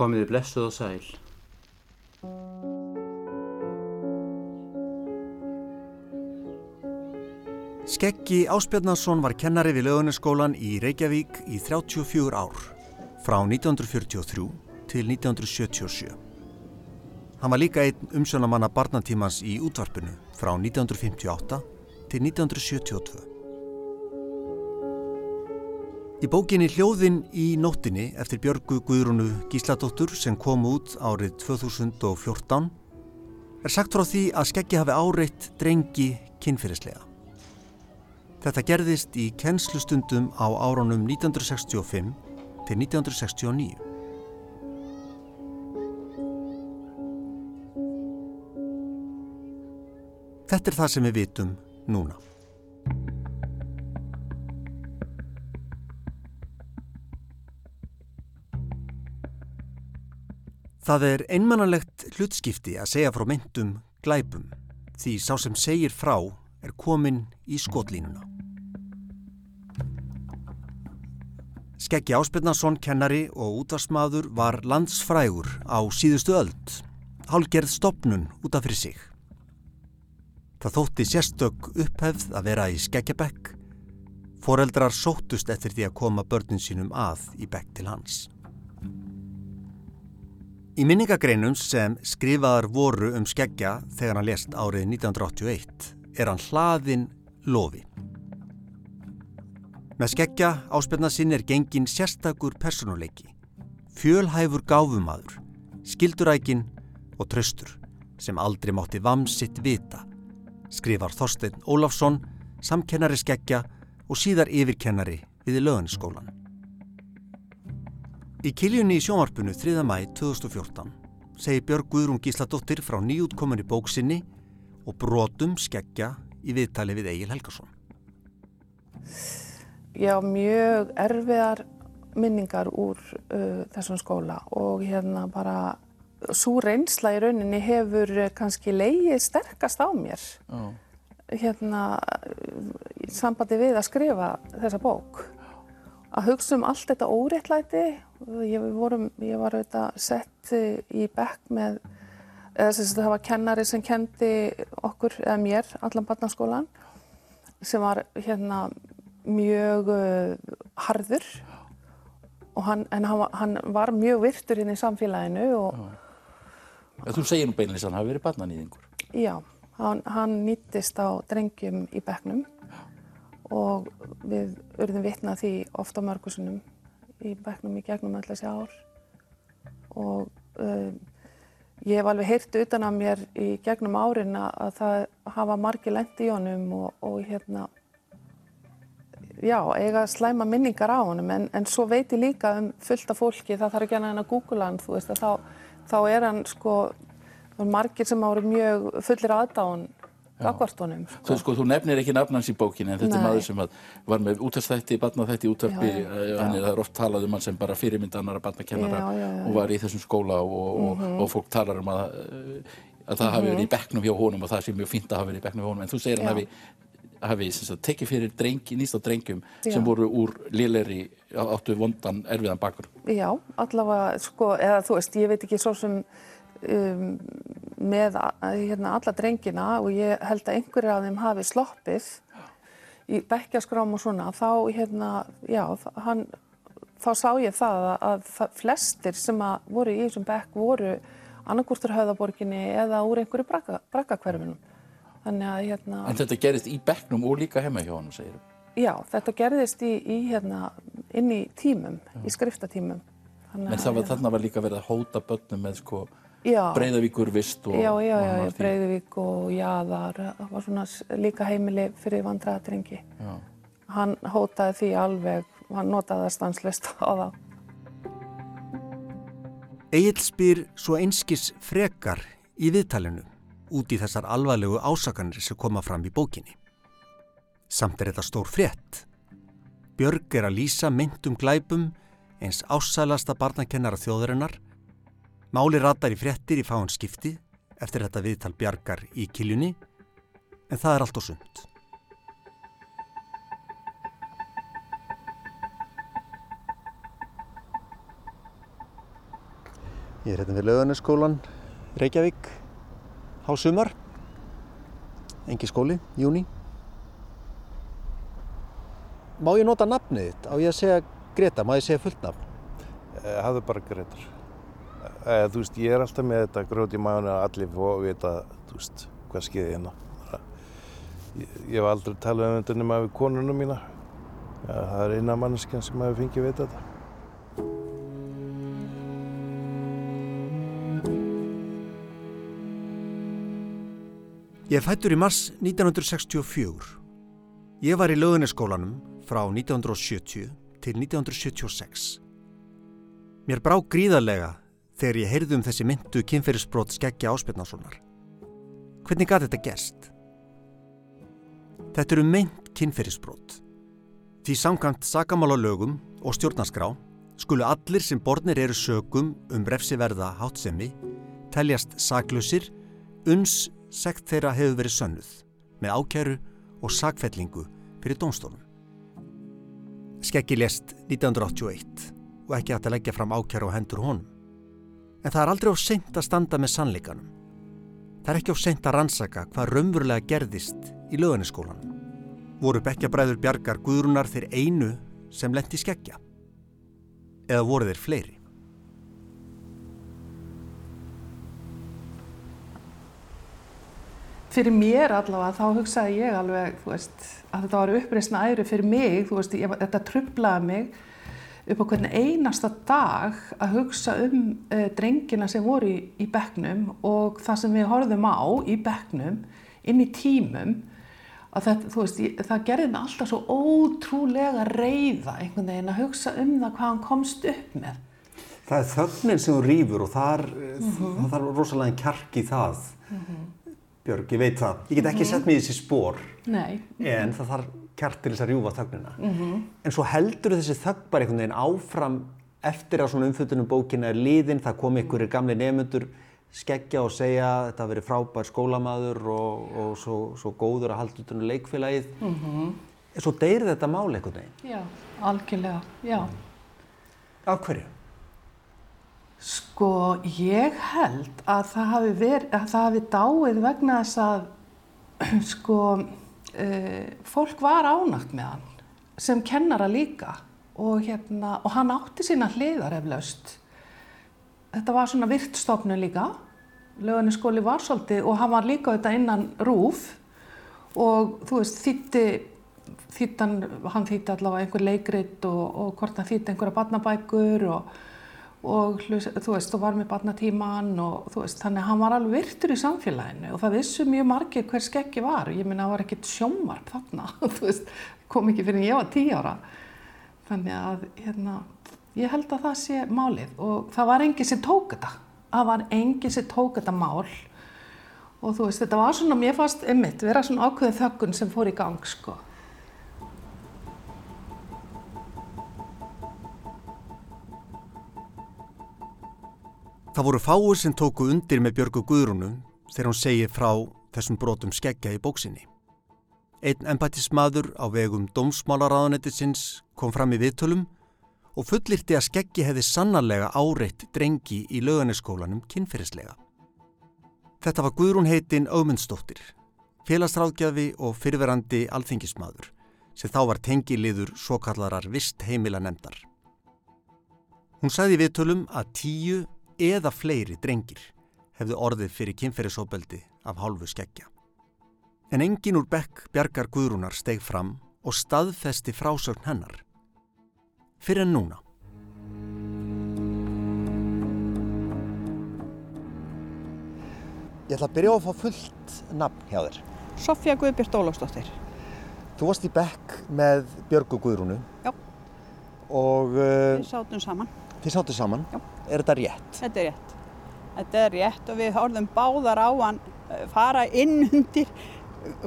Komiði blessuð og sæl. Skeggi Áspjarnarsson var kennari við lögunaskólan í Reykjavík í 34 ár, frá 1943 til 1977. Hann var líka einn umsjónamanna barnatímans í útvarpinu frá 1958 til 1972. Í bókinni Hljóðin í nóttinni eftir Björgu Guðrúnu Gísladóttur sem kom út árið 2014 er sagt frá því að Skeggi hafi áreitt drengi kynfyrirslega. Þetta gerðist í kennslustundum á árunum 1965 til 1969. Þetta er það sem við vitum núna. Það er einmannalegt hlutskipti að segja frá myndum glæpum því sá sem segir frá er komin í skotlínuna. Skeggi Áspilnarsson, kennari og útvarsmaður var landsfrægur á síðustu öld, hálgerð stopnun út af fyrir sig. Það þótti sérstök upphefð að vera í skeggjabekk, foreldrar sóttust eftir því að koma börnin sínum að í bekk til hans. Í minningagreinum sem skrifaðar voru um skeggja þegar hann lest árið 1981 er hann hlaðin lofi. Með skeggja áspilna sinn er gengin sérstakur personuleiki, fjölhæfur gáfumadur, skildurækin og tröstur sem aldrei mátti vamsitt vita, skrifar Þorstein Ólafsson, samkennari skeggja og síðar yfirkennari við löðanskólan. Í kiljunni í sjónvarpunu 3. mæ 2014 segir Björg Guðrún Gísladóttir frá nýjútkominni bóksinni og brotum skeggja í viðtali við Egil Helgarsson. Já, mjög erfiðar minningar úr uh, þessum skóla og hérna bara svo reynsla í rauninni hefur kannski leiðið sterkast á mér oh. hérna í sambandi við að skrifa þessa bók að hugsa um allt þetta óréttlæti. Ég, vorum, ég var auðvitað sett í bekk með eða að það var kennari sem kendi okkur eða mér allan barnaskólan sem var hérna mjög uh, harður. Og hann, en hann, hann var mjög virtur hérna í samfélaginu og ja, Þú segir nú beinleins að hann hafi verið barnanýðingur Já, hann, hann nýttist á drengjum í bekknum og við urðum vitna því ofta mörgursunum í bekknum í gegnum öll þessi ár. Og uh, ég hef alveg heyrt utan að mér í gegnum árin að það hafa margi lendi í honum og, og hérna já, eiga slæma minningar á honum. En, en svo veit ég líka um fullta fólki, það þarf ekki að hann að googla hann, þú veist að þá, þá er hann sko, margir sem ári mjög fullir aðdáðun gagvartunum. Sko. Þú, sko, þú nefnir ekki nafnans í bókinu en þetta Nei. er maður sem var með útastætti, barnaþætti útvarpi, hann er ofta talað um hann sem bara fyrirmyndanara barnakennara og var í þessum skóla og, og, mm -hmm. og fólk talar um að, að það mm -hmm. hafi verið í bekknum hjá honum og það sé mjög fínt að hafi verið í bekknum hjá honum en þú segir hann hafi, hafi tekið fyrir drengi, nýst á drengjum Já. sem voru úr liðleiri áttu vondan erfiðan bakur. Já, allavega, sko, eða þú veist, ég veit ekki svo sem um, með hérna, alla drengina og ég held að einhverja af þeim hafi sloppið í bekkjaskrám og svona þá hérna, já, hann, þá sá ég það að, að flestir sem að voru í þessum bekk voru annarkústur höfðaborginni eða úr einhverju brakkakverfinum. Þannig að hérna... En þetta gerist í bekknum og líka heima hjá hann, segir þú? Já, þetta gerðist í, í hérna, inn í tímum, já. í skriftatímum. Þannig en það var, þarna var líka verið að hóta börnum með sko Breiðavíkur vist og, já, já, já, já Breiðavík og Jæðar það var svona líka heimili fyrir vandræðatrengi hann hótaði því alveg hann notaði það stanslist á það Egil spyr svo einskis frekar í viðtalinu út í þessar alvarlegu ásakanir sem koma fram í bókinni. Samt er þetta stór frétt. Björg er að lýsa myndum glæpum eins ásælasta barnakennara þjóðurinnar Máli ratar í fréttir í fáinn skipti eftir þetta viðtal bjargar í kiljunni en það er allt og sumt. Ég er hérna við löðunarskólan Reykjavík á sumar. Engi skóli, júni. Má ég nota nafnið þitt? Á ég að segja Greta? Má ég segja fullt nafn? Eh, hafðu bara Gretar. Eh, þú veist, ég er alltaf með þetta grót í maðurinn að allir fóða að vita, þú veist, hvað skeiði hérna. Ég, ég hef aldrei talað um þetta nema við konunum mína. Ja, það er eina manneskjan sem hefur fengið að vita þetta. Ég fættur í mars 1964. Ég var í löðuniskólanum frá 1970 til 1976. Mér brá gríðarlega þegar ég heyrði um þessi myndu kynferðisbrot skeggja áspilnasonar. Hvernig gæti þetta gerst? Þetta eru mynd kynferðisbrot. Því samkvæmt sakamála lögum og stjórnarskrá skulu allir sem bornir eru sögum um refsiverða hátsemi teljast saklusir uns sekt þeirra hefur verið sönnuð með ákjæru og sakfellingu fyrir dónstólum. Skeggi lest 1981 og ekki hægt að leggja fram ákjæru á hendur honum. En það er aldrei á seint að standa með sannleikanum. Það er ekki á seint að rannsaka hvað raunverulega gerðist í löganiskólanum. Voru bekkjabræður bjargar guðrunar þeir einu sem lendi skeggja? Eða voru þeir fleiri? fyrir mér allavega þá hugsaði ég alveg veist, að þetta var uppreysna æru fyrir mig veist, ég, þetta trublaði mig upp á hvernig einasta dag að hugsa um uh, drengina sem voru í, í bekknum og það sem við horfum á í bekknum inn í tímum að þetta, veist, ég, það gerði mig alltaf svo ótrúlega reyða einhvern veginn að hugsa um það hvað hann komst upp með Það er þögnin sem þú rýfur og þar, mm -hmm. það er rosalega kjark í það mm -hmm. Björg, ég veit það. Ég get ekki mm -hmm. sett mér í þessi spór. Nei. En það þarf kjart til þess að rjúfa þögnina. Mm -hmm. En svo heldur þessi þögn bara einhvern veginn áfram eftir að svona umfjöldunum bókina er liðin. Það kom einhverjir gamli nefnundur skeggja og segja þetta verið frábær skólamaður og, og svo, svo góður að halda út um leikfélagið. Mm -hmm. En svo deyri þetta mál einhvern veginn. Já, algjörlega, já. Af hverju? Sko ég held að það hafi, verið, að það hafi dáið vegna þess að sko fólk var ánagt með hann sem kennara líka og, hérna, og hann átti sína hliðar eflaust. Þetta var svona virtstofnu líka, löganiskóli var svolítið og hann var líka auðvitað innan rúf og þú veist þýtti þýttan, hann þýtti allavega einhver leikrit og, og hvort hann þýtti einhverja barnabækur og og þú veist, þú var með barnatíman og þú veist, þannig að hann var alveg virtur í samfélaginu og það vissu mjög margir hver skeggi var, ég minna það var ekkert sjómarp þarna, þú veist, kom ekki fyrir en ég var tí ára. Þannig að, hérna, ég held að það sé málið. Og það var enginn sem tók þetta, það var enginn sem tók þetta mál. Og þú veist, þetta var svona, mér fannst ymmit, vera svona ákveðin þöggun sem fór í gang, sko Það voru fáur sem tóku undir með Björgu Guðrúnum þegar hún segir frá þessum brotum skeggja í bóksinni. Einn embættismadur á vegum dómsmálaráðanettisins kom fram í viðtölum og fullirti að skeggi hefði sannarlega áreitt drengi í löganiskólanum kynferðislega. Þetta var Guðrún heitinn Ögmundsdóttir, félagsráðgjafi og fyrverandi alþingismadur sem þá var tengiliður svo kallarar vist heimila nefndar. Hún sagði viðtölum að tíu eða fleiri drengir hefðu orðið fyrir kynferðisóbeldi af hálfu skeggja. En engin úr bekk Bjarkar Guðrúnar steg fram og staðfesti frásögn hennar. Fyrir en núna. Ég ætla að byrja á að fá fullt nafn hjá þér. Sofja Guðbjörn Ólafsdóttir. Þú varst í bekk með Björgu Guðrúnu. Já. Og... Uh, Við sátum saman. Þið sátum saman? Já. Er þetta rétt? Þetta er rétt. Þetta er rétt og við horfum báðar á hann eh, fara inn undir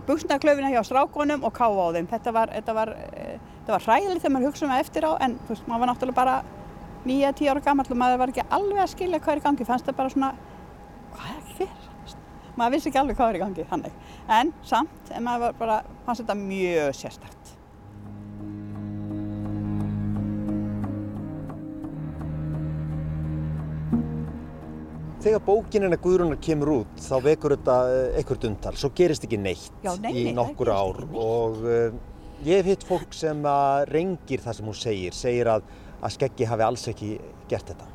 buksnaklöfina hjá strákonum og káfa á þeim. Þetta var, þetta var, eh, þetta var hræðilegt þegar maður hugsaði um eftir á en veist, maður var náttúrulega bara 9-10 ára gammal og maður var ekki alveg að skilja hvað er í gangi. Fannst það bara svona, hvað er fyrir? Maður vissi ekki alveg hvað er í gangi þannig. En samt, en maður bara, fannst þetta mjög sérstært. Þegar bókin hennar Guðrúnar kemur út þá vekur þetta einhvert umtal, svo gerist ekki neitt Já, nei, í nei, nokkur það ár. og uh, ég hef hitt fólk sem að rengir það sem hún segir, segir að, að skeggi hafi alls ekki gert þetta.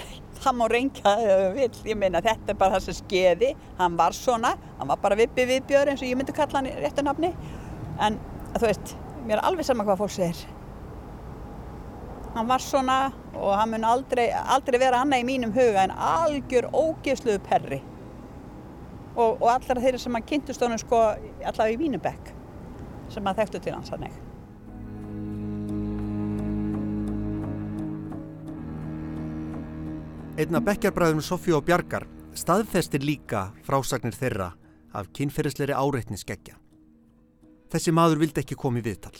Það má reynga ef við vill, ég meina þetta er bara það sem skeiði, hann var svona, hann var bara vippi viðbjör eins og ég myndi kalla hann í réttu nafni, en þú veist, mér er alveg sama hvað fólk segir. Hann var svona og hann mun aldrei, aldrei vera annað í mínum huga en algjör ógeðsluðu perri. Og, og allar þeirri sem hann kynntust honum sko allavega í Vínubekk sem hann þekktu til hans hann ekki. Einna bekkjarbræðum Sofíu og Bjarkar staðfestir líka frásagnir þeirra af kynferðisleiri áreitni skeggja. Þessi maður vildi ekki koma í viðtal.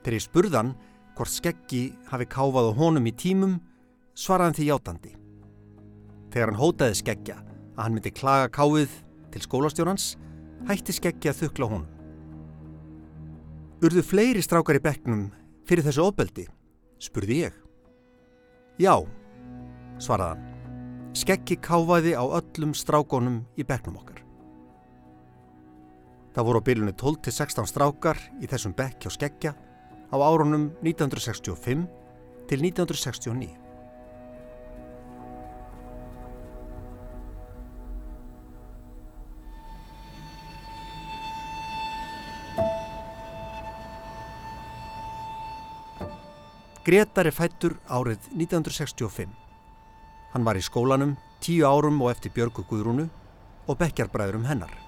Þegar ég spurðan hvort skeggi hafi káfað á honum í tímum, svaraði hann því játandi. Þegar hann hótaði skeggja að hann myndi klaga káfið til skólastjórnans, hætti skeggja að þukla honum. Urðu fleiri strákar í bekknum fyrir þessu ofbeldi? spurði ég. Já, svaraði hann. Skeggi káfaði á öllum strákonum í bekknum okkar. Það voru á bylunni 12 til 16 strákar í þessum bekk hjá Skeggja á árunum 1965 til 1969. Gretar er fættur árið 1965. Hann var í skólanum tíu árum og eftir Björgu Guðrúnu og bekkjarbræðurum hennar.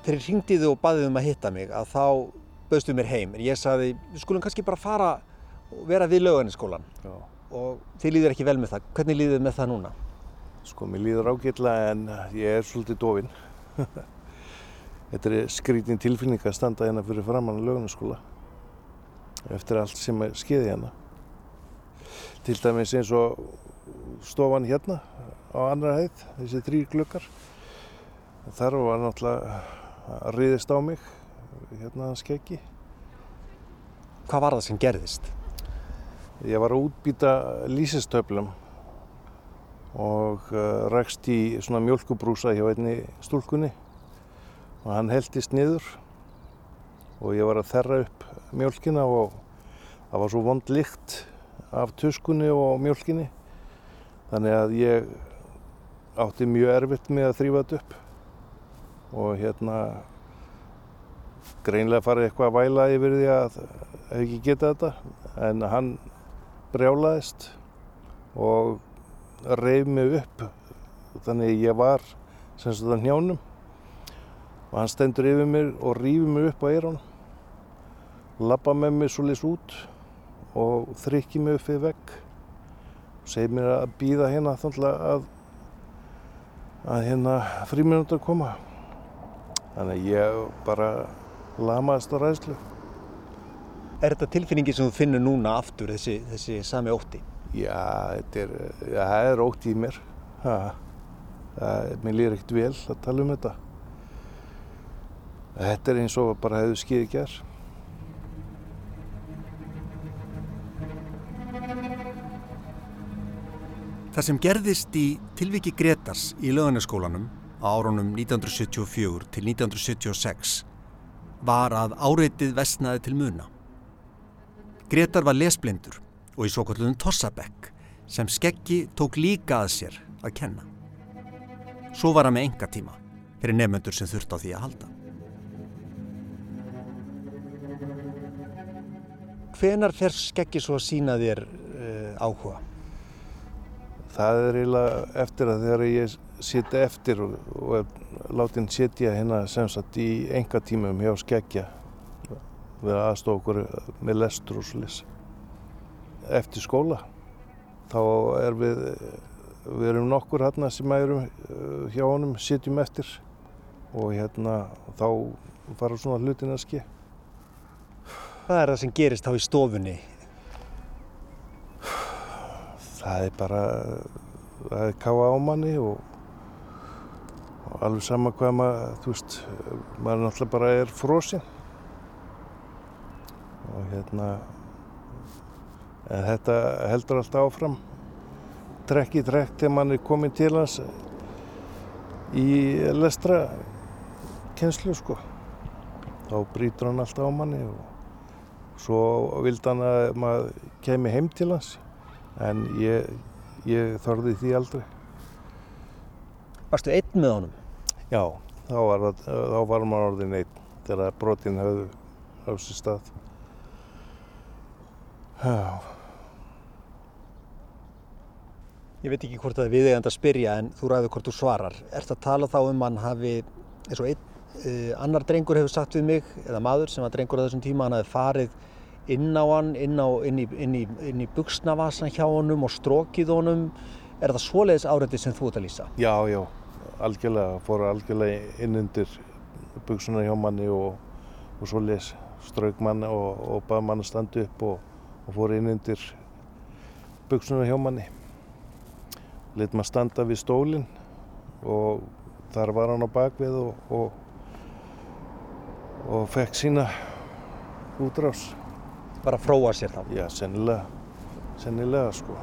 Þegar ég ringdi þið og baðið um að hitta mig að þá bauðstu mér heim. En ég sagði, við skulum kannski bara fara og vera við löganiskólan. Já. Og þið líður ekki vel með það. Hvernig líður þið með það núna? Sko, mér líður ágætlega en ég er svolítið dofinn. Þetta er skrítin tilfinning að standa hérna fyrir framann lögnaskóla eftir allt sem skeiði hérna. Til dæmis eins og stofan hérna á annar hæð, þessi þrýr glöggar. Þar var náttúrulega riðist á mig, hérna að skeggi. Hvað var það sem gerðist? Ég var að útbýta lýsistöflum og uh, rekst í svona mjölkubrúsa hjá einni stúlkunni og hann heldist niður og ég var að þerra upp mjölkina og það var svo vond lykt af tuskunni og mjölkinni þannig að ég átti mjög erfitt með að þrýfa þetta upp og hérna greinlega farið eitthvað að væla yfir því að hef ekki getað þetta en hann brjálaðist og reif mig upp þannig ég var sem sagt að njánum og hann stendur yfir mér og rýfur mig upp á eyrán lappa með mér svolítið út og þrykki mig upp við vegg. Og segir mér að býða hérna þannig að að hérna fríminútur koma þannig að ég bara lamaðist á ræðslu Er þetta tilfinningi sem þú finnur núna aftur, þessi, þessi sami ótti? Já, þetta er, ja, það er ótt í mér. Ha, það, mér lýr ekkert vel að tala um þetta. Þetta er eins og bara hefðu skeiði gerð. Það sem gerðist í tilviki Gretars í löganaskólanum á árunum 1974 til 1976 var að áreitið vestnaði til muna. Gretar var lesblindur og í svo kallum Tossabekk sem skeggi tók líka að sér að kenna. Svo var hann með enga tíma fyrir nefnendur sem þurft á því að halda. Hvenar fer skeggi svo að sína þér uh, áhuga? Það er eiginlega eftir að þegar ég sitja eftir og, og er látin sitja hérna sem sagt í enga tímum hjá skeggja við aðstofa okkur með lestur og slis. Eftir skóla þá er við, við erum nokkur hérna sem erum uh, hjá honum, sitjum eftir og hérna þá fara svona hlutin að ske. Hvað er það sem gerist þá í stofunni? Það er bara, það er káa á manni og, og alveg sama hvað maður, þú veist, maður náttúrulega bara er frosinn. Og hérna en þetta heldur alltaf áfram. Trekk í trekk til mann er komin til hans í lestra kenslu sko. Þá brítur hann alltaf á manni og svo vildi hann að maður kemi heim til hans. En ég, ég þorði því aldrei. Varstu einn með honum? Já, þá var, þá var maður orðin einn þegar brotin höfðu á sér stað. Já. Ég veit ekki hvort það er viðegand að spyrja en þú ræður hvort þú svarar. Er þetta að tala þá um hann hafi, eins og einn, uh, annar drengur hefur sagt við mig, eða maður sem var drengur á þessum tíma, hann hafi farið inn á hann, inn, á, inn í, inn í, inn í buksnavasan hjá honum og strókið honum. Er það svoleiðis áreiti sem þú ert að lýsa? Já, já, algjörlega. Fóru algjörlega inn undir buksuna hjá manni og, og svoleiðis strauk mann og, og bað mann að standa upp og, og fóru inn undir buksuna hjá manni. Lit maður standa við stólinn og þar var hann á bakvið og, og, og fekk sína útrás. Bara fróa sér þá? Já, sennilega, sennilega sko.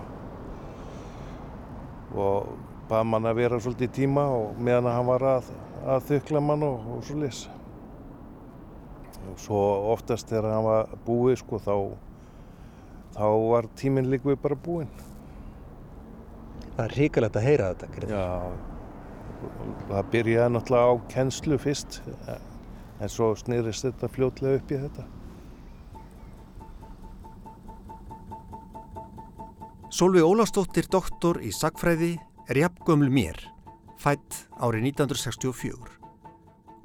Og bað mann að vera svolítið tíma og meðan hann var að, að þykla mann og, og svo lis. Svo oftast þegar hann var búið sko þá, þá var tíminn líkvið bara búinn. Það er hrikalegt að heyra þetta, Greta. Já, það byrjaði náttúrulega á kennslu fyrst en svo snýrist þetta fljótlega upp í þetta. Solveig Ólafsdóttir, doktor í sagfræði, er jafngömmul mér, fætt árið 1964.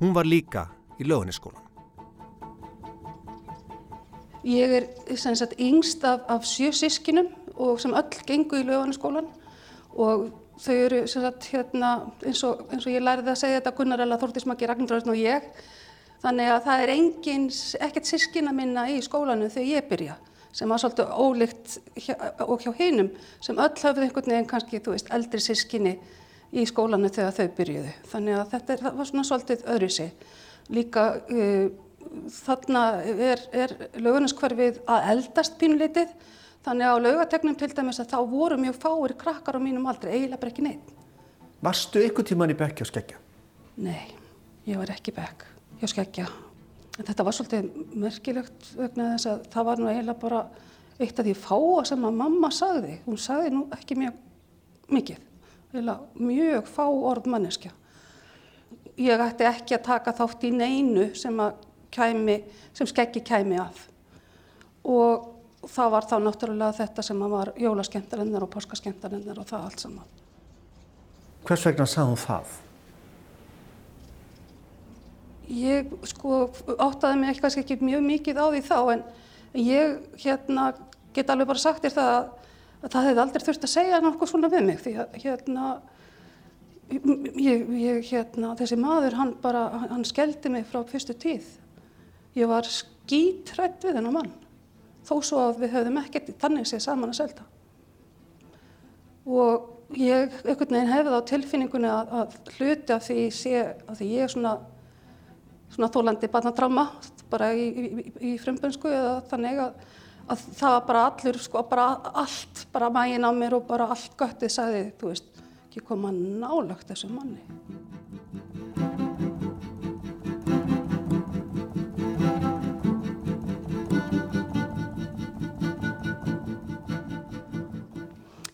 Hún var líka í lögunisskólan. Ég er sagt yngst af, af sjö sískinum og sem öll gengu í lögunisskólan og þau eru sagt hérna eins og, eins og ég lærði að segja þetta Gunnar Ella, Þórtís Maggi, Ragnarðurinn og ég. Þannig að það er engin, ekkert sískina minna í skólanu þegar ég byrja sem var svolítið ólíkt hjá, og hjá hinum sem öll hafði einhvern veginn kannski, þú veist, eldri sískinni í skólanu þegar þau byrjuðu. Þannig að þetta er, var svona svolítið öðru sig. Líka uh, þarna er, er lögunaskvarfið að eldast pínulitið þannig að á laugategnum til dæmis að þá voru mjög fáir krakkar á mínum aldrei, eiginlega bara ekki neitt. Varstu ykkur tíman í bekki á skeggja? Nei, ég var ekki bekk hjá skeggja. Þetta var svolítið merkilegt vegna þess að það var nú eiginlega bara eitt af því fáa sem að mamma sagði. Hún sagði nú ekki mjög mikið, eiginlega mjög fá orð manneskja. Ég ætti ekki að taka þátt í neinu sem, kæmi, sem skeggi kæmi að. Og það var þá náttúrulega þetta sem var jólaskemtarinnar og páskaskemtarinnar og það allt saman. Hvers vegna sagði hún það? Ég sko áttaði mig kannski ekki mjög mikið á því þá en ég hérna get alveg bara sagt þér það að, að það hefði aldrei þurft að segja nokkuð svona við mig því að hérna, ég, ég, hérna þessi maður hann bara, hann skeldi mig frá fyrstu tíð. Ég var skítrætt við þennan mann þó svo að við höfðum ekkert þannig séð saman að selta. Og ég einhvern veginn hefði á tilfinningunni að, að hluti af því sé, að því ég er svona svona þólandi barnatráma bara í, í, í frumbönsku eða þannig að, að það var bara allur, sko, bara allt, bara mægin á mér og bara allt göttið sagði, þú veist, ekki koma nálagt þessu manni.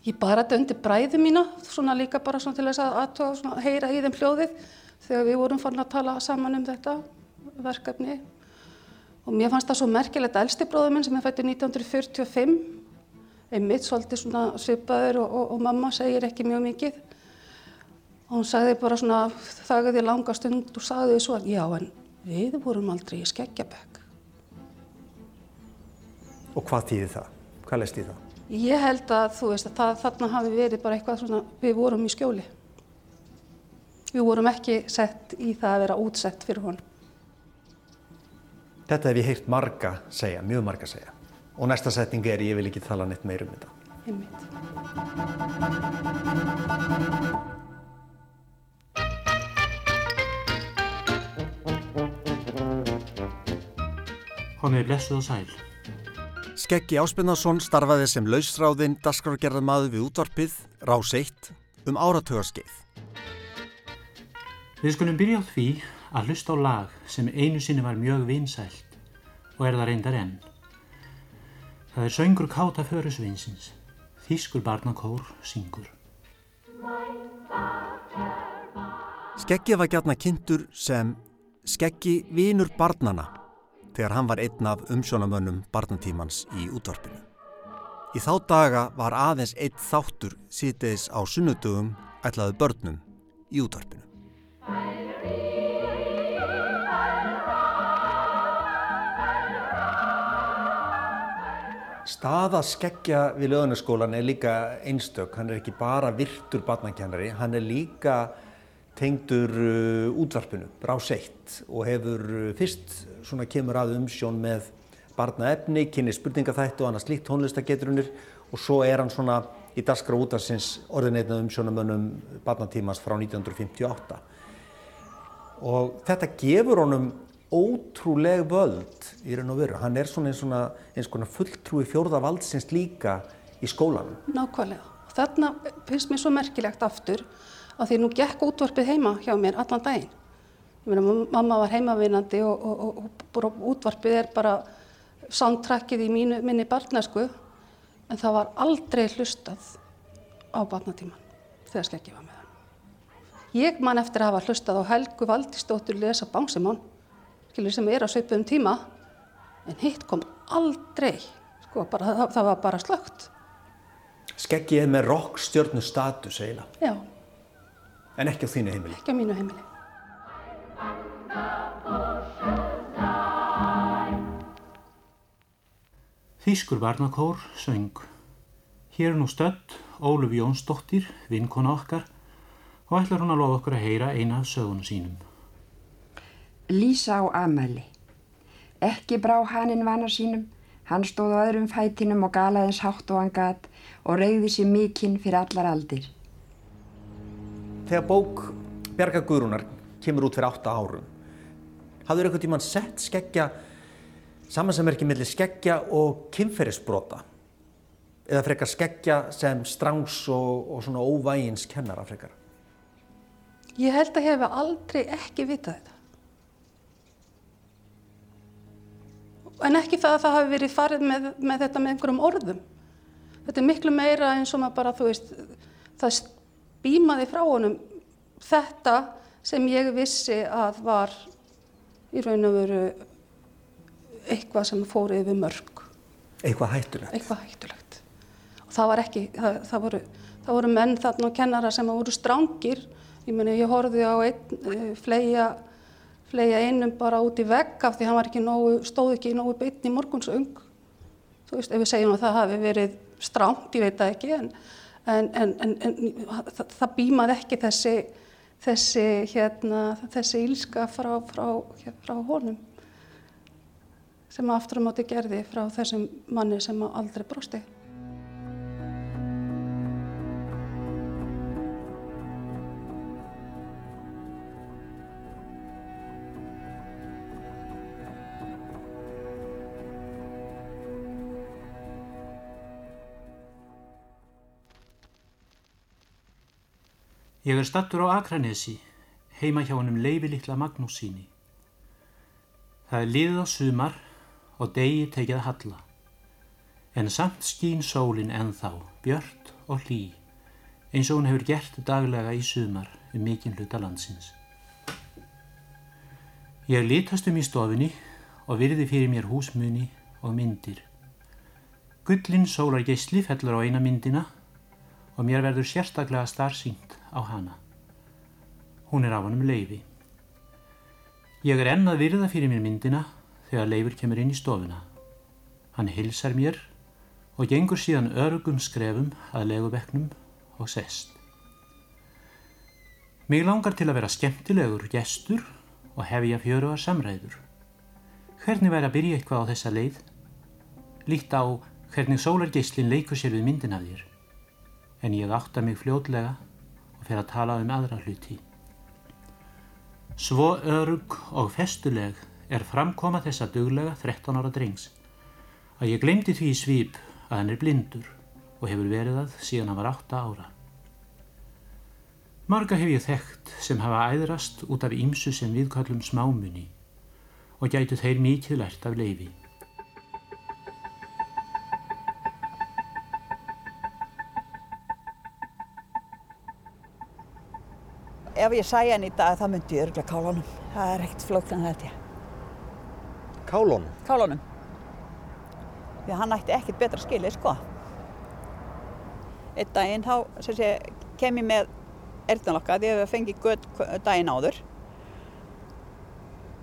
Ég bara undir bræðu mína, svona líka bara svona til þess að aðtóa, heyra í þeim hljóðið þegar við vorum farin að tala saman um þetta verkefni og mér fannst það svo merkilegt að elsti bróður minn sem er fættið 1945 einmitt svolítið svona svipaður og, og, og mamma segir ekki mjög mikið og hún sagði bara svona þagaði langa stund og sagði því svo að já en við vorum aldrei í skeggjabæk Og hvað þýðir það? Hvað leist því það? Ég held að þú veist að það, þarna hafi verið bara eitthvað svona við vorum í skjóli Við vorum ekki sett í það að vera útsett fyrir honum. Þetta hef ég heyrt marga segja, mjög marga segja. Og næsta setning er ég vil ekki tala neitt meir um þetta. Einmitt. Komið blessuð og sæl. Skeggi Áspinnarsson starfaði sem lausráðinn dasgrárgerðamaður við útvarpið, Rás 1, um áratögarskeið. Við skulum byrja á því að hlusta á lag sem einu sinni var mjög vinsælt og er það reyndar enn. Það er söngur Káta Förusvinsins, Þískur barnakór syngur. Skeggi var gætna kynntur sem Skeggi vinur barnana þegar hann var einn af umsjónamönnum barnatímans í útvarpinu. Í þá daga var aðeins einn þáttur sítiðis á sunnudugum ætlaðu börnum í útvarpinu. Staða skeggja við löðunarskólan er líka einstök. Hann er ekki bara virtur barnakennari, hann er líka tengdur uh, útvarpinu, brás eitt og hefur uh, fyrst svona kemur að umsjón með barnaefni, kynni spurningaþættu og annars líkt tónlistageturunir og svo er hann svona í daskra útarsins orðinleitna umsjónumönnum barnatímans frá 1958. Og þetta gefur honum ótrúleg völd í raun og veru. Hann er svona eins, svona, eins konar fulltrúi fjórða valdsins líka í skólanum. Nákvæmlega. Þarna finnst mér svo merkilegt aftur að því nú gekk útvarpið heima hjá mér allan daginn. Ég meina, mamma var heimavinandi og, og, og, og útvarpið er bara soundtrackið í mínu, minni barnesku en það var aldrei hlustað á barnatíman þegar skekki var með hann. Ég man eftir að hafa hlustað á Helgu Valdísdóttur lesa Bánsimón, sem er á söpum tíma, en hitt kom aldrei, sko, bara, það, það var bara slögt. Skekki er með rockstjörnu status eiginlega. Já. En ekki á þínu heimili? Ekki á mínu heimili. Þýskur barnakór söng. Hér er nú stödd Óluf Jónsdóttir, vinkona okkar, og ætlar hún að lofa okkur að heyra eina af sögunum sínum. Lísa á Amali. Ekki brá hanninn vana sínum, hann stóð á öðrum fætinum og galaðins hátt og hann gat og reyði sér mikinn fyrir allar aldir. Þegar bók Bjarga Guðrúnar kemur út fyrir 8 árum, hafður eitthvað tíman sett skeggja samansamverki millir skeggja og kynferðisbrota eða frekar skeggja sem strangs og, og svona óvægins kennara frekar? Ég held að ég hef aldrei ekki vitað þetta. En ekki það að það hafi verið farið með, með þetta með einhverjum orðum. Þetta er miklu meira eins og maður bara, þú veist, það býmaði frá honum þetta sem ég vissi að var í raun og veru eitthvað sem fór yfir mörg. Eitthvað hættulegt? Eitthvað hættulegt. Og það var ekki, það, það, voru, það voru menn þarna og kennara sem voru strángir. Ég meni, ég horfið á einn, uh, fleia, fleia einum bara út í vegg af því hann ekki nógu, stóð ekki nógu beitn í morgunsöng. Þú veist, ef við segjum að það hafi verið stránt, ég veit það ekki, en en, en, en, það, það býmaði ekki þessi, þessi, hérna, þessi ílska frá, frá, frá honum sem aftur á móti gerði frá þessum manni sem aldrei brosti. Ég er stattur á Akranesi, heima hjá hennum leifi litla Magnús síni. Það er liðið á sumar og degi tekið að halla. En samt skín sólinn ennþá, björt og hlý, eins og hún hefur gert daglega í sumar um mikinn hluta landsins. Ég litast um í stofinni og virði fyrir mér húsmunni og myndir. Gullin sólar geysli fellur á eina myndina og mér verður sérstaklega starfsýnt á hana. Hún er á hann um leifi. Ég er enn að virða fyrir mér myndina þegar leifur kemur inn í stofuna. Hann hilsar mér og gengur síðan örgum skrefum að legubeknum og sest. Mig langar til að vera skemmtilegur gestur og hefja fjöruar samræður. Hvernig væri að byrja eitthvað á þessa leið? Líkt á hvernig sólargeislinn leikur sér við myndin af þér. En ég átta mig fljótlega fyrir að tala um aðra hluti. Svo örug og festuleg er framkoma þessa duglega 13 ára drengs að ég glemdi því í svip að hann er blindur og hefur verið að síðan hann var átta ára. Marga hef ég þekkt sem hafa æðrast út af ímsu sem viðkallum smámunni og gætu þeir mikið lært af leifi. Ef ég sæja hann í dag þá myndi ég örgulega kálunum. Það er ekkert flóknan held ég. Kálunum? Kálunum. Því hann ætti ekkert betra skilið sko. Einn daginn þá sé, kem ég með erðanlokka því að við fengið gött daginn áður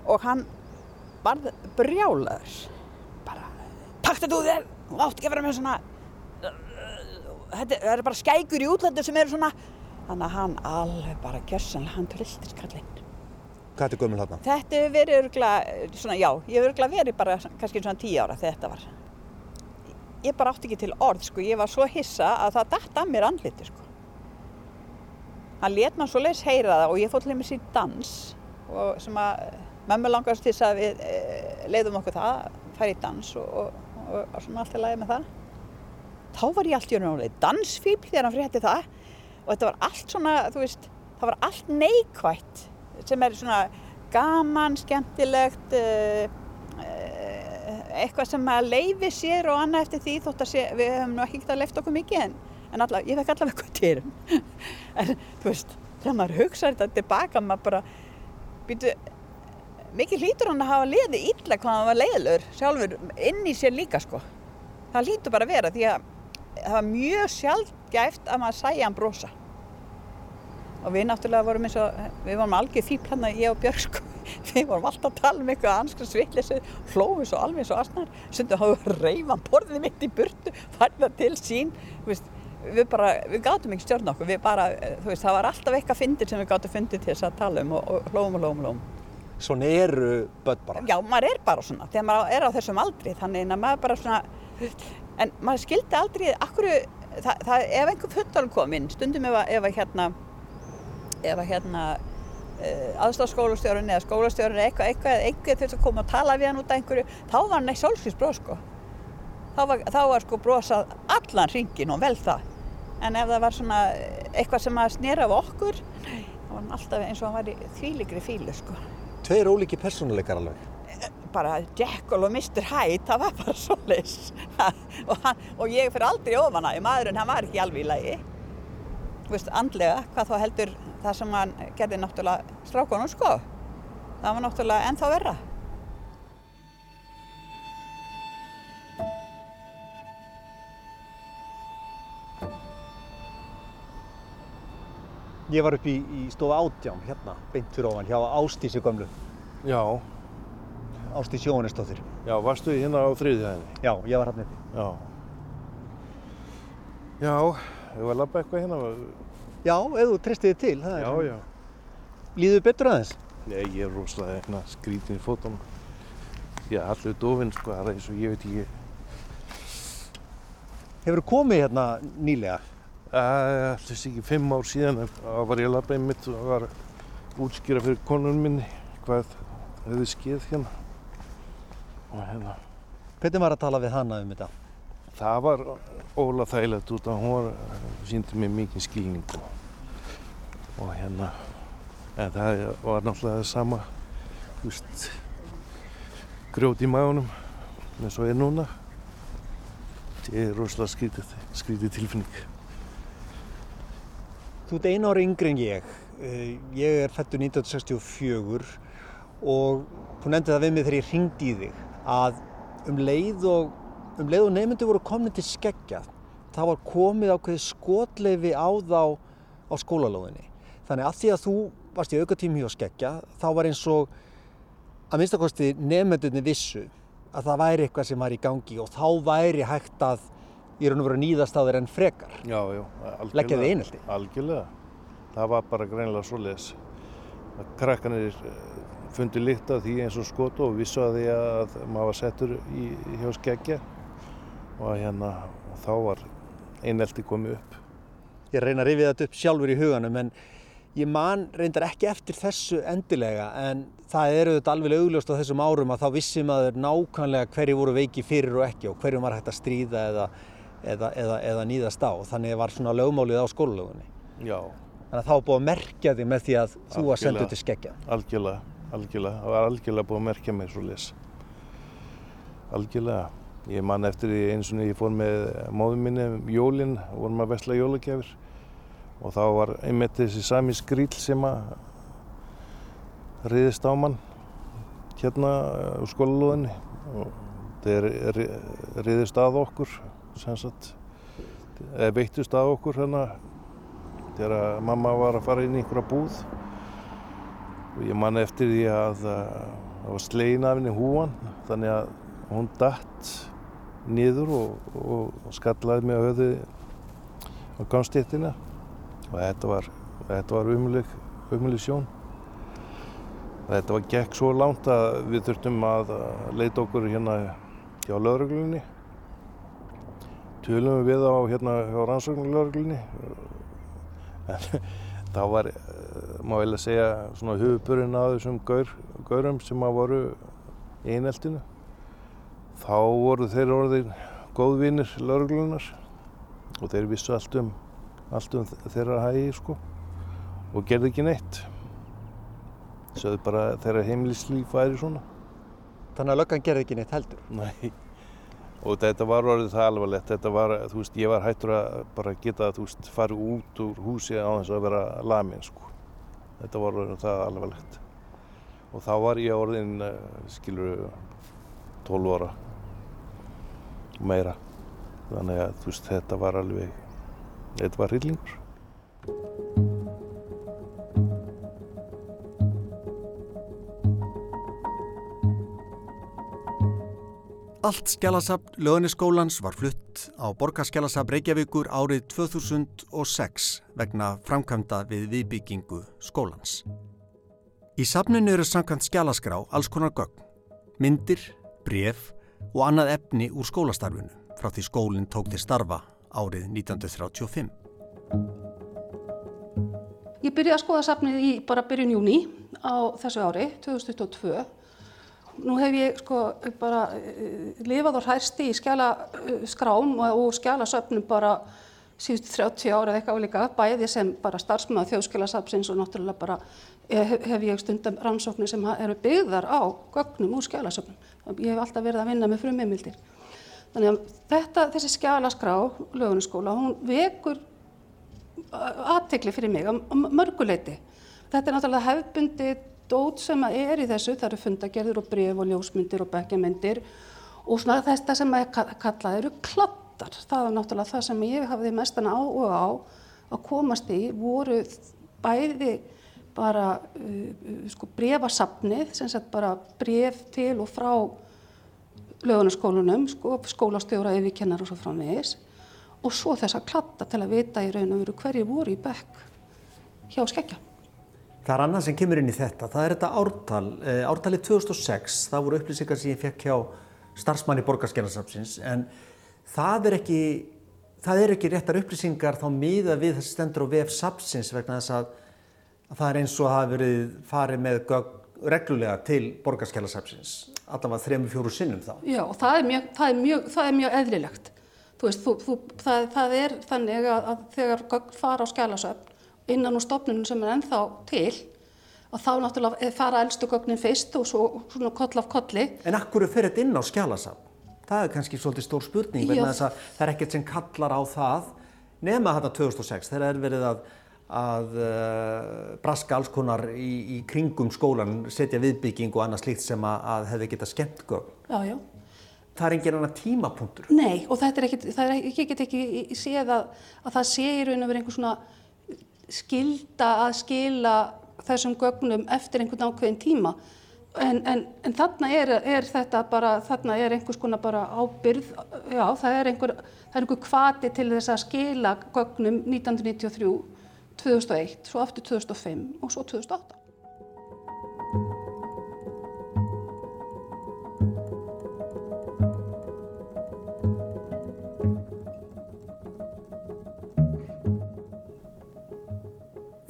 og hann varð brjálaður. Bara, þetta úr þér, þú átt ekki að vera með svona, þetta er bara skækur í útlöndu sem eru svona Þannig að hann alveg bara kjörsanlega, hann trilltir skallinn. Hvað er gömul þarna? Þetta hefur verið örgulega, svona já, ég hefur örgulega verið bara kannski svona tíu ára þegar þetta var. Ég bara átti ekki til orð, sko, ég var svo hissa að það dætt af mér andliti, sko. Hann let maður svo leiðis heyra það og ég fótt mér síðan dans og sem að mömmu langast til þess að við e, leiðum okkur það, færi í dans og, og, og, og svona allt í lagi með það. Þá var ég allt í raun og leið dansfíbl þegar hann frétti það og þetta var allt svona, þú veist, það var allt neikvægt sem er svona gaman, skemmtilegt, uh, uh, eitthvað sem að leifi sér og annað eftir því þótt að sé, við hefum nú ekki ekkert að leifta okkur mikið en, en alla, ég fekk allavega eitthvað til en þú veist, þegar maður hugsaður þetta tilbaka, maður bara býtu, mikið hlýtur hann að hafa leiði illa hvað hann var leiðilegur sjálfur inn í sér líka sko. Það hlýtur bara að vera því að það var mjög sjálfgæft að maður sæja hann brosa. Og við náttúrulega vorum eins og við vorum algjör fíp hérna ég og Björg sko. Við vorum alltaf að tala um eitthvað anskra svillissu hlófus og alveg svo asnar sundu hafa reyfan borðið mitt í burtu farða til sín. Veist, við bara, við gátum ekki stjórn okkur. Við bara, þú veist, það var alltaf eitthvað fyndir sem við gátum fundið til þess að tala um og, og hlófum og hlófum og hlófum Svona eru börn bara? Já, maður er bara svona. Þegar maður er á þessum aldri þannig að maður bara svona en maður skildi aldrei, akkur það, það, ef einhver fullorinn kom inn stundum ef að, ef að hérna ef að hérna uh, aðstafsskólastjórun eða skólastjórun eða eitthvað, eitthvað, eitthvað þurft að koma og tala við hann út af einhverju, þá var hann ekki sólskýrsbróð sko. Þá var, þá var sko bróðsað allan ringin og vel það. En ef það var svona eitthvað sem að snýra af okkur, þá var hann alltaf eins og hann var í þvíligri fílu sko. Tveir ólíki personuleikar alveg? Bara Jekyll og Mr. Hyde, það var bara svo leys. og, og ég fyrir aldrei ofan að maðurinn, hann var ekki alveg í lagi. Þú veist, andlega, hvað þá heldur það sem hann gerði náttúrulega strákonum sko. Það var náttúrulega ennþá verra. Ég var upp í, í stofa átjám hérna, beint fyrir ofan, hjá Ástísi gömlu. Já. Ástís Jóhannesdóttir. Já, varstu hérna á þriðjæðinni? Já, ég var hérna uppi. Já. Já, ég var að labba eitthvað hérna. Já, ef þú treysti þig til. Já, já. Líður betur aðeins? Nei, ég er rosalega hérna skrítin í fótunum. Ég er allir dofinn, sko, það er eins og ég veit ekki. Hefur þú komið hérna nýlega? Það er ekki fimm ár síðan að var ég að labba einmitt og var útskýra fyrir konun minni hvað hefði skeið hérna. Og hérna. Hvernig var að tala við hana um þetta? Það var óla þægilegt út af hún síndi mér mikið skilning og, og hérna, en það var náttúrulega það sama, veist, grjót í maðunum eins og er núna. Þetta er rosalega skrítið, skrítið tilfinning. Þú ert einu ári yngri en ég. Ég er fættur 1964 og þú nefndi það við mig þegar ég ringdi í þig að um leið og um og nefndu voru komin til skeggja þá var komið ákveði skotleifi á þá á skólalóðinni. Þannig að því að þú varst í aukatími hjá skeggja þá var eins og að minnstakosti nefndunni vissu að það væri eitthvað sem var í gangi og þá væri hægt að í raun og veru nýðast á þeir enn frekar. Já, já, algjörlega. Leggja þið einhaldi. Algjörlega. Það var bara greinilega svo leiðis. Krakkanir fundi líkt af því eins og skotu og vissu að því að maður var settur í, hjá skeggja og hérna og þá var einelti komið upp. Ég reyna að rifja þetta upp sjálfur í huganum en ég man reyndar ekki eftir þessu endilega en það eru þetta alveg augljóst á þessum árum að þá vissi maður nákvæmlega hverju voru veiki fyrir og ekki og hverju var hægt að stríða eða, eða, eða, eða nýðast á. Þannig var svona lögmálið á skólalögunni. Já. Þannig að þá búið að merkja þig með því að þú var sendið til skeggja. Algjörlega, algjörlega. Það var algjörlega búið að merkja mig svo les. Algjörlega. Ég man eftir því eins og ég fór með móðum minni um jólinn, vorum að vestla jólagjafir og þá var einmitt þessi sami skríl sem að riðist á mann hérna á skólalóðinni og þeir riðist að okkur sem sagt, eða veittust að okkur hérna þegar mamma var að fara inn í einhverja búð og ég man eftir því að það var slegin af henni húan þannig að hún datt niður og, og skallaði mig á höfði á gangstéttina og þetta var, var umulig sjón. Þetta var gekk svo langt að við þurftum að leita okkur hérna hjá lauruglunni. Tölum við á hérna hjá rannsóknulauruglunni. En það var, má vel að segja, svona hufupurinn að þessum gaur, gaurum sem að voru í eineltinu. Þá voru þeir orðin góðvinir lauruglunar og þeir vissu allt um, allt um þeirra hægi sko og gerði ekki neitt. Sögðu bara þeirra heimilislíf væri svona. Þannig að löggan gerði ekki neitt heldur? Nei. Og þetta var orðið það alvarlegt. Þetta var, þú veist, ég var hættur að bara geta, þú veist, farið út úr húsi á þess að vera lamin sko. Þetta var orðið það alvarlegt. Og þá var ég orðin, skilur, 12 óra meira. Þannig að, þú veist, þetta var alveg, þetta var hryllingur. Allt skjálasafn löðniskólans var flutt á Borgarskjálasafn Reykjavíkur árið 2006 vegna framkvæmda við viðbyggingu skólans. Í safninu eru samkvæmt skjálaskrá alls konar gögn, myndir, bref og annað efni úr skólastarfinu frá því skólinn tók til starfa árið 1935. Ég byrjaði að skoða safnið í bara byrjun júni á þessu ári, 2022 nú hef ég sko bara uh, lifað og hærsti í skjala skrám og, og skjala söpnum bara síðustu 30 ára eða eitthvað líka, bæði sem bara starfsmaður þjóðskjálasafnsins og náttúrulega bara hef, hef ég stundum rannsóknir sem eru byggðar á gögnum úr skjálasöpnum. Ég hef alltaf verið að vinna með frumheimildir. Þannig að þetta, þessi skjálaskrá, lögunaskóla, hún vekur aðtekli fyrir mig á mörguleiti. Þetta er náttúrulega hefbundið dót sem er í þessu, það eru fundagerður og bref og ljósmyndir og bekkjamyndir og svona þetta sem er kallað eru klattar. Það er náttúrulega það sem ég hafði mestan áhuga á að komast í, voru bæði bara uh, sko brefasafnið, sem sagt bara bref til og frá lögunaskólunum, sko, skólastjóra, yfirkennar og svo framvegis og svo þess að klatta til að vita í raun og veru hverju voru í bekk hjá skeggja. Það er annað sem kemur inn í þetta, það er þetta ártal, e, ártalið 2006, það voru upplýsingar sem ég fekk hjá starfsmanni borgarskjælarsafsins en það er ekki, það er ekki réttar upplýsingar þá miða við þessi stendur á VF Sapsins vegna þess að, að það er eins og hafi verið farið með reglulega til borgarskjælarsafsins, allavega þrejum fjóru sinnum þá. Já og það er mjög, það er mjög, það er mjög eðlilegt. Þú veist, þú, þú, það, það er þannig að, að þegar fara á skjálasöfn innan úr stofnunum sem er ennþá til og þá náttúrulega fara eldstu gögnin fyrst og svo svona koll af kolli. En akkur fer þetta inn á skjálasafn? Það er kannski svolítið stór spurning vegna þess að það er ekkert sem kallar á það nema þetta 2006 þegar er verið að, að uh, braska alls konar í, í kringum skólan, setja viðbygging og annað slíkt sem að, að hefði getað skemmt gögn. Já, já. Það er engin annar tímapunktur. Nei og þetta er ekkert, það er ekki, séð að, að það sé í raun og verið einhver svona skilda að skila þessum gögnum eftir einhvern ákveðin tíma. En, en, en þarna er, er þetta bara, þarna er einhvers konar bara ábyrð, já það er einhver, það er einhver kvati til þess að skila gögnum 1993, 2001, svo aftur 2005 og svo 2008.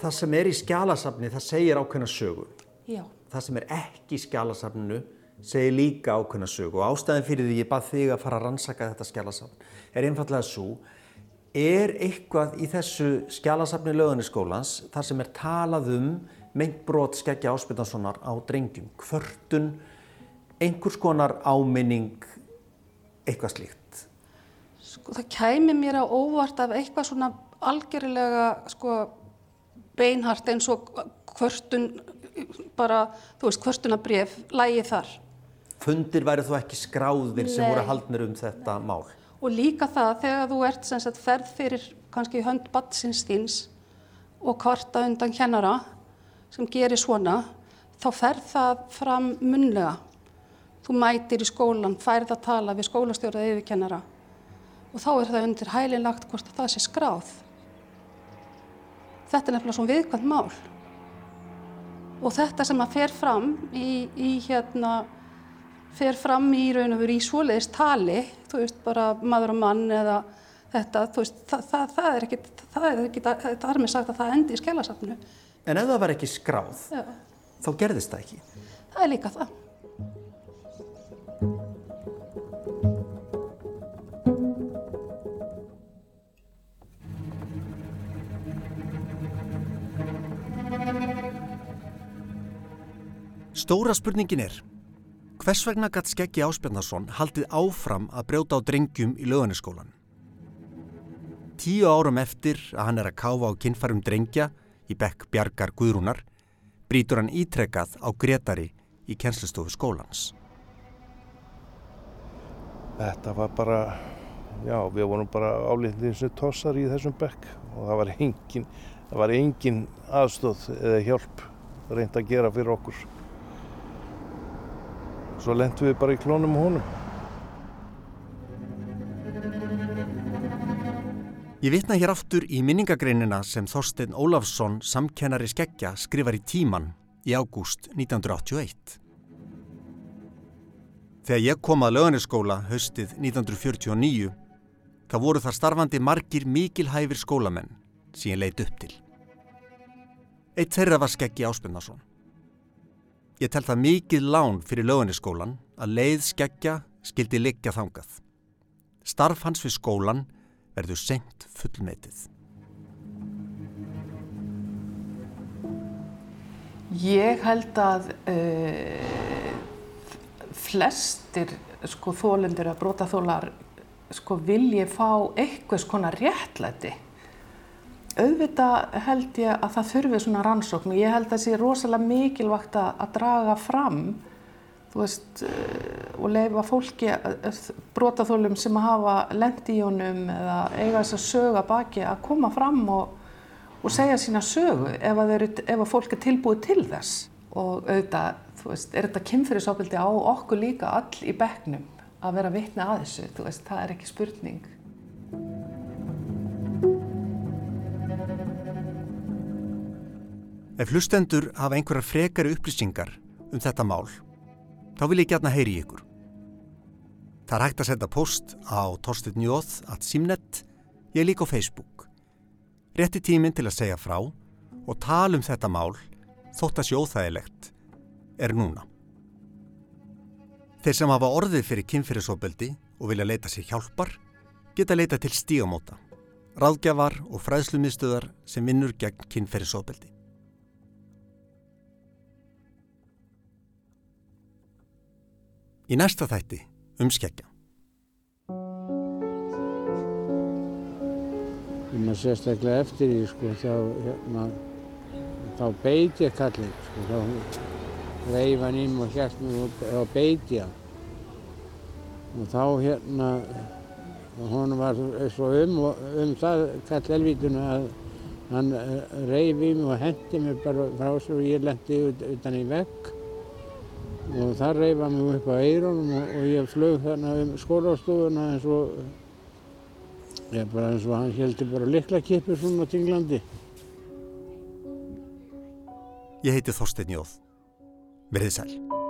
það sem er í skjálasafni það segir ákveðna sögu. Já. það sem er ekki í skjálasafninu segir líka ákveðna sög og ástæðin fyrir því ég bað þig að fara að rannsaka þetta skjálasafn er einfallega svo er eitthvað í þessu skjálasafni löðaniskólans þar sem er talað um meint brot skeggja áspildanssonar á drengjum, hvörtun, einhvers konar áminning, eitthvað slíkt? Sko það kæmi mér á óvart af eitthvað svona algjörlega sko beinhart eins og hvörtun, bara, þú veist, hvörtunabref, lægi þar. Fundir væri þú ekki skráðir sem voru haldnir um þetta mál? Og líka það þegar þú ert sagt, ferð fyrir kannski hönd batsins þíns og kvarta undan kennara sem gerir svona, þá ferð það fram munlega. Þú mætir í skólan, færð að tala við skólastjórað yfirkennara og þá er það undir hælinlagt hvort það sé skráð. Þetta er nefnilega svona viðkvæmt mál. Og þetta sem að fer fram í, í hérna fer fram í raun og veru í svoleiðist tali, þú veist, bara maður og mann eða þetta, þú veist, það, það, það er ekki, það er ekki, það er með sagt að það endi í skelasafnu. En ef það var ekki skráð, Já. þá gerðist það ekki? Það er líka það. Stóra spurningin er Hvers vegna gætt Skeggi Áspjarnarsson haldið áfram að brjóta á drengjum í löganiskólan? Tíu árum eftir að hann er að káfa á kinnfærum drengja í bekk Bjargar Guðrúnar brítur hann ítrekkað á Gretari í kennslistofu skólans. Þetta var bara, já við vorum bara álítið eins og tossar í þessum bekk og það var engin, það var engin aðstóð eða hjálp reynd að gera fyrir okkur svo lendum við bara í klónum og honum. Ég vitna hér aftur í minningagreinina sem Þorstein Ólafsson, samkennari skeggja, skrifar í tíman í ágúst 1981. Þegar ég kom að löganiskóla höstið 1949, þá voru þar starfandi margir mikilhæfir skólamenn sem ég leitt upp til. Eitt þeirra var skeggi Áspinnarsson. Ég tel það mikið lán fyrir löganiskólan að leið skeggja skildi liggja þangað. Starf hans við skólan verður senkt fullmetið. Ég held að uh, flestir sko, þólendur að brótaþólar sko, vilji fá eitthvað svona réttlæti auðvitað held ég að það þurfi svona rannsókn og ég held að það sé rosalega mikilvægt að draga fram veist, eh, og leifa fólki, eh, brotaþólum sem hafa lendi í honum eða eiga þess að söga baki að koma fram og, og segja sína sögu ef að, eru, ef að fólk er tilbúið til þess og auðvitað, veist, er þetta kynferðisábildi á okkur líka all í bekknum að vera vitni að þessu, veist, það er ekki spurning. Ef hlustendur hafa einhverjar frekari upplýsingar um þetta mál, þá vil ég gætna heyri ykkur. Það er hægt að senda post á torstitnjóð.simnet, ég er líka á Facebook. Rétti tíminn til að segja frá og tala um þetta mál, þótt að sjóþægilegt, er núna. Þeir sem hafa orðið fyrir kynfyrirsóbeldi og vilja leita sér hjálpar, geta leita til stígamóta, ráðgjafar og fræðslumiðstöðar sem vinnur gegn kynfyrirsóbeldi. Í næsta þætti um skeggja. Þegar maður sérstaklega eftir því sko þá, hérna, þá beiti ég kallið sko, þá reif hann ím og hjælt mér og þá beiti hann. Og þá hérna, hún var svo um, um það kall elvítuna að hann reif í mig og hendi mér bara frá sér og ég lendi utan í vegg og það reyfa mig upp á eironum og, og ég flög þarna um skólastofuna eins og ég bara eins og hann heldur bara liklakippu svona tinglandi. Ég heiti Þorstein Jóð. Verðið sæl.